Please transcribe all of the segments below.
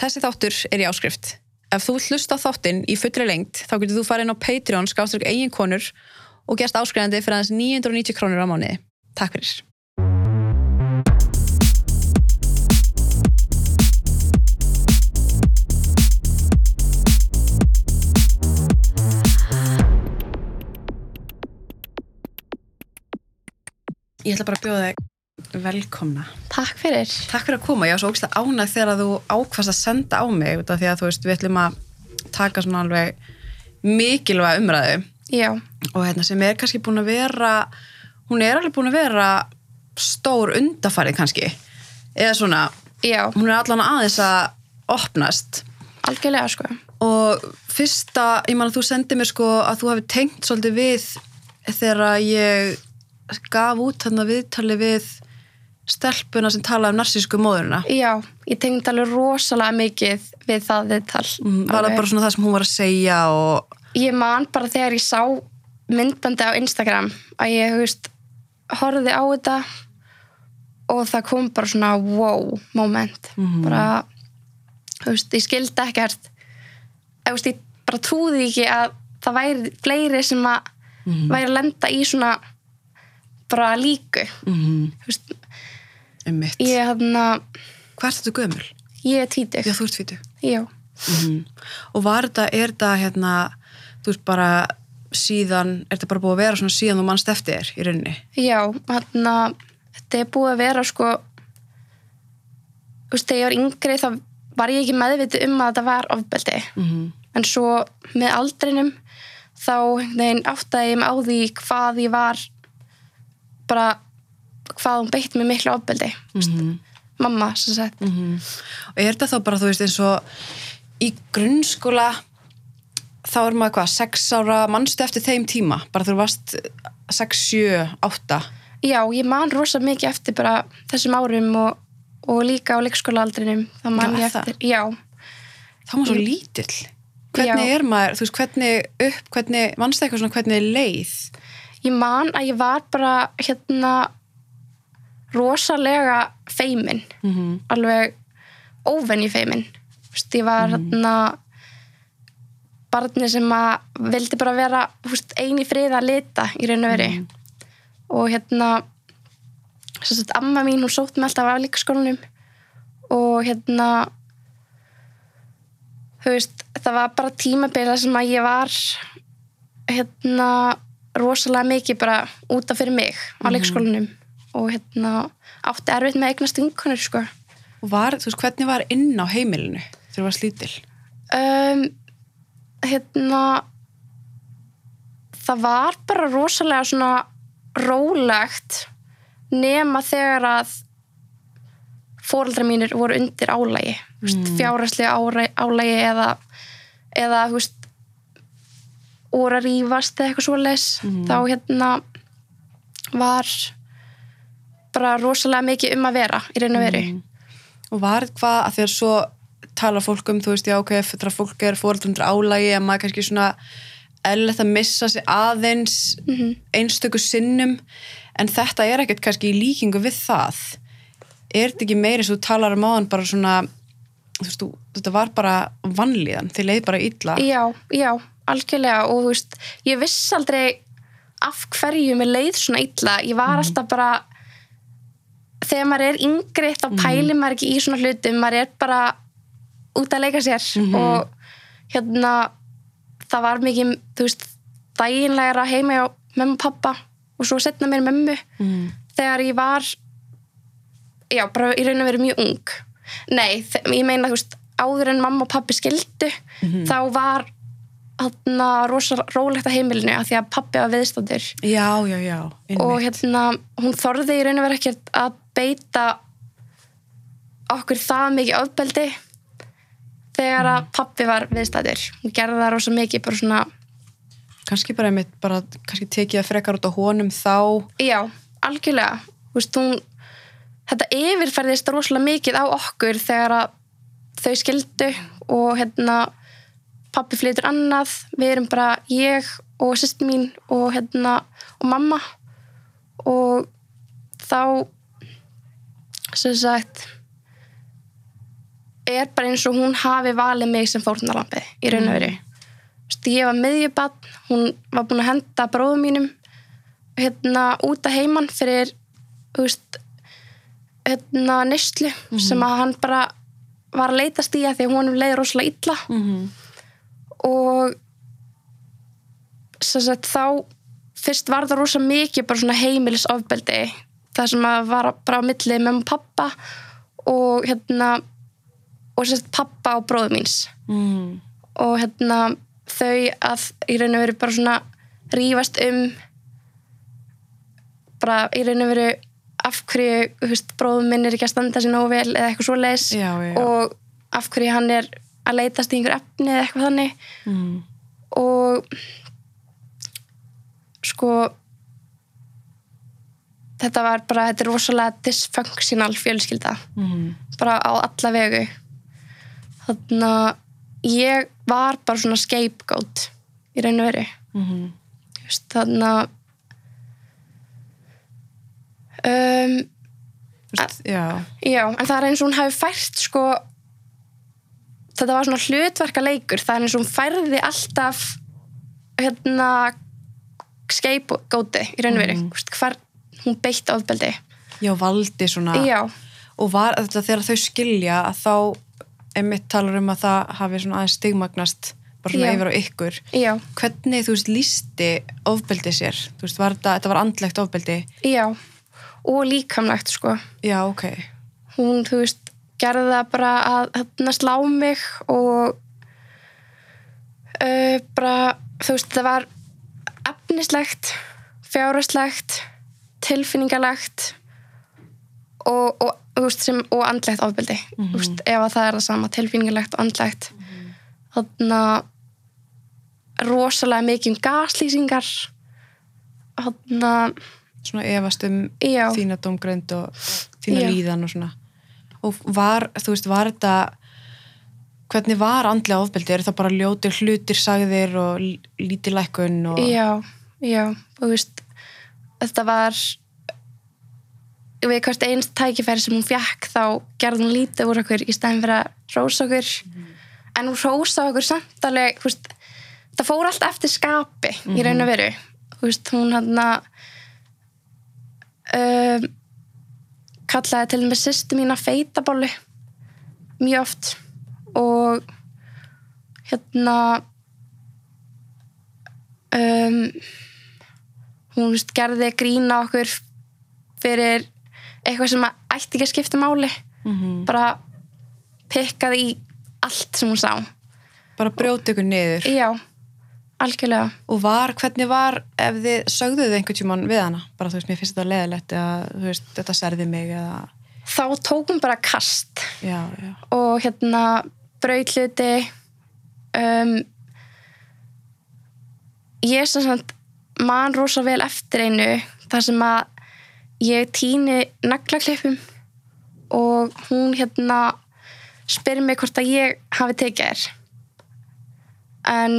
Þessi þáttur er í áskrift. Ef þú hlusta þáttinn í fullri lengt þá getur þú farið inn á Patreon skáströkk eigin konur og gerst áskrifandi fyrir aðeins 990 krónur á mánuði. Takk fyrir. Ég ætla bara að bjóða þig velkomna. Takk fyrir. Takk fyrir að koma, ég var svo ógæslega ánægð þegar þú ákvast að senda á mig út af því að þú veist, við ætlum að taka svona alveg mikilvæga umræðu Já, og hérna sem er kannski búin að vera hún er alveg búin að vera stór undafarið kannski eða svona, já, hún er allan aðeins að opnast algjörlega sko. og fyrsta, ég man að þú sendið mér sko að þú hafi tengt svolítið við þegar ég gaf út þarna viðtali við stelpuna sem talaði um narsísku móðurina Já, ég tengdi alveg rosalega mikið við það viðtal. Mm, var það bara svona það sem hún var að segja og Ég man bara þegar ég sá myndbandi á Instagram að ég, þú veist, horfði á þetta og það kom bara svona wow moment. Mhm. Bara, veist, ég skildi ekkert. Veist, ég bara trúði ekki að það væri fleiri sem að væri að lenda í svona bara líku. Mm Þú veist, einmitt, ég, hérna, hvað er þetta gömul? ég er tvítug. Já, þú ert fýtu Já. mm og var þetta, er þetta hérna, þú veist bara síðan, er þetta bara búið að vera svona síðan þú mannst eftir þér í rauninni Já, hérna, þetta er búið að vera sko, þú veist, þegar ég var yngri þá var ég ekki meðvitið um að þetta var ofbeldi. mm En svo með aldrinum þá áttaði ég mig á því hvað ég var bara, hvað hún beitt mér miklu ofbeldi. -hmm. Mamma, sem sagt. og er þetta þá bara, þú veist, eins og í grunnskóla þá er maður hvað, sex ára mannstu eftir þeim tíma, bara þú varst 6, 7, 8 Já, ég man rosa mikið eftir bara þessum árum og, og líka á leikskólaaldrinum. Það man Já, ég er það? eftir. Já, þá maður svo lítill hvernig Já. er maður, þú veist, hvernig upp hvernig, mannstu eitthvað svona hvernig leið Ég man að ég var bara hérna rosalega feimin, mm -hmm. alveg óvenju feimin. Vist, ég var hérna barni sem að vildi bara vera eini frið að lita í raun og veri. Og hérna sagt, amma mín, hún sótt mig alltaf af líkaskólanum og hérna veist, það var bara tímabila sem að ég var hérna rosalega mikið bara útaf fyrir mig á leikskólanum og hérna átti erfitt með eignast vinkonur sko. og var, þú veist, hvernig var inn á heimilinu þegar þú varst lítill um, hérna það var bara rosalega svona rólegt nema þegar að fóreldrar mínir voru undir álægi mm. fjárhæslega álægi eða, eða þú veist voru að rífast eða eitthvað svoleiðis þá hérna var bara rosalega mikið um að vera í raun og veri og var hvað að þegar svo tala fólk um, þú veist, já, ok, þegar fólk er fóröldundur álægi að maður kannski svona eðlilegt að missa sig aðeins einstöku sinnum. En þetta er ekkert kannski í líkingu við það. Er þetta ekki meiri sem þú talar um áðan bara svona þú veist, þú, þetta var bara vannlíðan, þið leið bara illa. Já, já, algjörlega. Og þú veist, ég viss aldrei af hverju mér leið svona illa. Ég var alltaf bara þegar maður er yngri þá pælir maður ekki í svona hlutum maður er bara út að leika sér. Og hérna það var mikið, þú veist dæginlegra heima hjá mömmu og pappa og svo setna mér mömmu. Mm. þegar ég var já, bara í raun og verið mjög ung. Nei, ég meina, þú veist áður en mamma og pappi skildu þá var hann rosa rólegt að heimilinu af því að pappi var einmitt. og hérna, hún þorði í raun og verið ekkert að beita okkur það mikið ofbeldi þegar að pappi var viðstættur hún gerði það rosa mikið bara svona kannski bara einmitt, bara kannski tekið að frekar út á honum þá. Já, algjörlega. Veist, hún, þetta yfirferðist rosalega mikið á okkur þegar að þau skildu og hérna pappi flytur annað. Við erum bara ég og sýst mín og hérna og mamma. Og þá sem sagt er bara eins og hún hafi valið mig sem fórnalampi í raun og veru. Vist, ég var miðjubann, hún var búin að henda bróðum mínum hérna út að heiman fyrir veist hérna nýstlu sem að hann bara var að leitast í að því að honum leiði rosalega illa. Mhm. og sem sagt þá fyrst var það rosa mikið bara svona heimilisofbeldi það sem var bara á milli með pappa og hérna og sagt pappa og bróður míns Mhm. og hérna þau að í raun og veru bara svona rífast um bara í raun og veru af hverju, þú veist, bróðum minn er ekki að standa sér nógu vel eða eitthvað svo leis Já, já, og af hverju hann er að leitast í einhver efni eða eitthvað þannig Mhm. og sko þetta var bara, þetta er rosalega dysfunctional fjölskylda Mhm. bara á alla vegu þannig að ég var bara svona scapegoat í raun og. Þú veist, þannig að um, Þú veist, Já. já, en það er eins og hún hafi fært sko þetta var svona hlutverka leikur það er eins og hún færði alltaf hérna scapegoati í raun og veru Mhm. mm. Hún beitt ofbeldi Já, valdi svona. já, Og var þetta þegar þau skilja að þá einmitt talar um að það hafi svona aðeins stigmagnast bara svona Já. yfir á ykkur. já, Hvernig, þú veist, lísti ofbeldi sér? Þú veist, var þetta, þetta var andlegt ofbeldi? já og líkamlegt sko Já, ok. hún, þú veist, gerði það bara að hérna slá mig og uh, bara, þú veist, það var efnislegt, fjárhastlegt, tilfinningalegt og, og, veist, sem, og andlegt ofbeldi, þú veist, ef að það er það sama, tilfinningalegt og andlegt. Þannig að rosalega mikið um gaslýsingar, þannig að, Svona efast um já, þína domgrönd og þína Já. líðan og svona. Og var, þú veist, var þetta, hvernig var andlega ofbeldi? Er það bara ljótir hlutir sagðir og l- lítil lækkun og... Já, já, þú veist, þetta var við hvert einst tækifæri sem hún fjekk þá gerði hún lítið úr okkur í stæðin fyrir að rósa okkur. En hún rósa okkur samt alveg veist, það fór allt eftir skapi í raun og veru. Veist, hún hann að um, kallaði til með sýstu mína feitabólu mjög oft og hérna um, hún veist, gerði grína okkur fyrir eitthvað sem ætti ekki að skipta máli Mhm. bara pikkaði í allt sem hún sá Bara brjóti ykkur niður. já, algjörlega Og var, hvernig var ef þið sögðuð einhvern tímann við hana? Bara þú veist, mér finnst þetta leðilegt eða þú veist, þetta særði mig eða... þá tók hún bara kast Já, já. og hérna braut hluti um, ég sem sagt man rosa vel eftir einu þar sem að ég týni naglaklippum og hún hérna spyrir mig hvort að ég hafi tekið þér en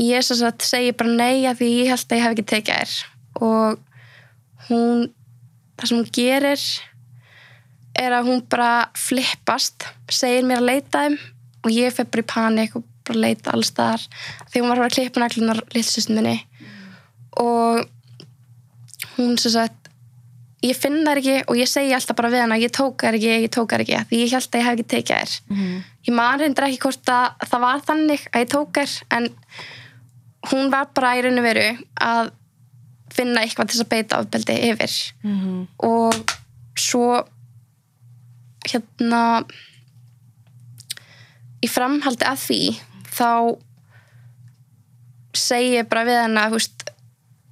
ég sem sagt segi bara nei að því ég held að ég hafi ekki tekið þér og hún það sem hún gerir er að hún bara flippast segir mér að leita þeim og ég fer bara í panik og bara leita alls þar því hún var að fara að klippa naglunar lillsystin minni og hún sem sagt ég finn þær ekki og ég segi alltaf bara við hana ég tók þær ekki, ég tók þær ekki því ég held að ég hef ekki tekið þær Mhm. ég man reyndar ekki hvort að það var þannig að ég tók þær en hún var bara í raun og veru að finna eitthvað til þess að beita ofbeldi yfir Mhm. og svo hérna í framhaldi að því þá segi ég bara við hana þú veist,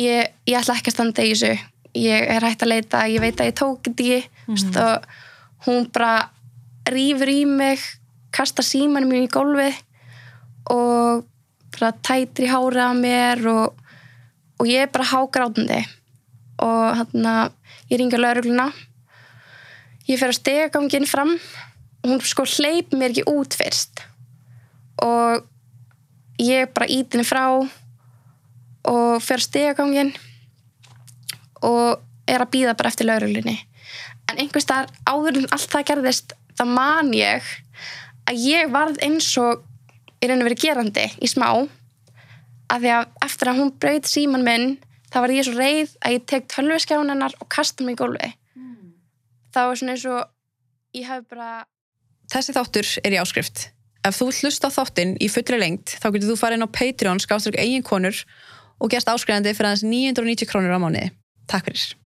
ég, ég ætla ekki að standa í þessu. Ég er hægt að leita, ég veit að ég tók þetta mm og hún bara rýfur í mig kastar símanum mín í gólfið og bara tætir í hárið á mér og, og ég er bara hágrátandi. Og hann að ég ringa laurugluna ég fer á stegagangin fram og hún sko hleyp mér ekki út fyrst. Og ég bara ít henni frá og fer stegagangin og er að býða bara eftir lauruglunni en einhvers þar áður en allt það gerðist þá man ég að ég varð eins og í raun og verið gerandi í smá. Að því að eftir að hún brauð síman minn þá var ég svo reið að ég tek tölviskjáin hennar og kasta mig í gólfi mm. þá er svona eins og ég hef bara Þessi þáttur er í áskrift Ef þú hlust á þáttinn í fullri lengt þá getur þú farið inn á Patreon skáströkk eigin konur og gerst áskrifandi fyrir aðeins 990 krónur á mánuði. Takk fyrir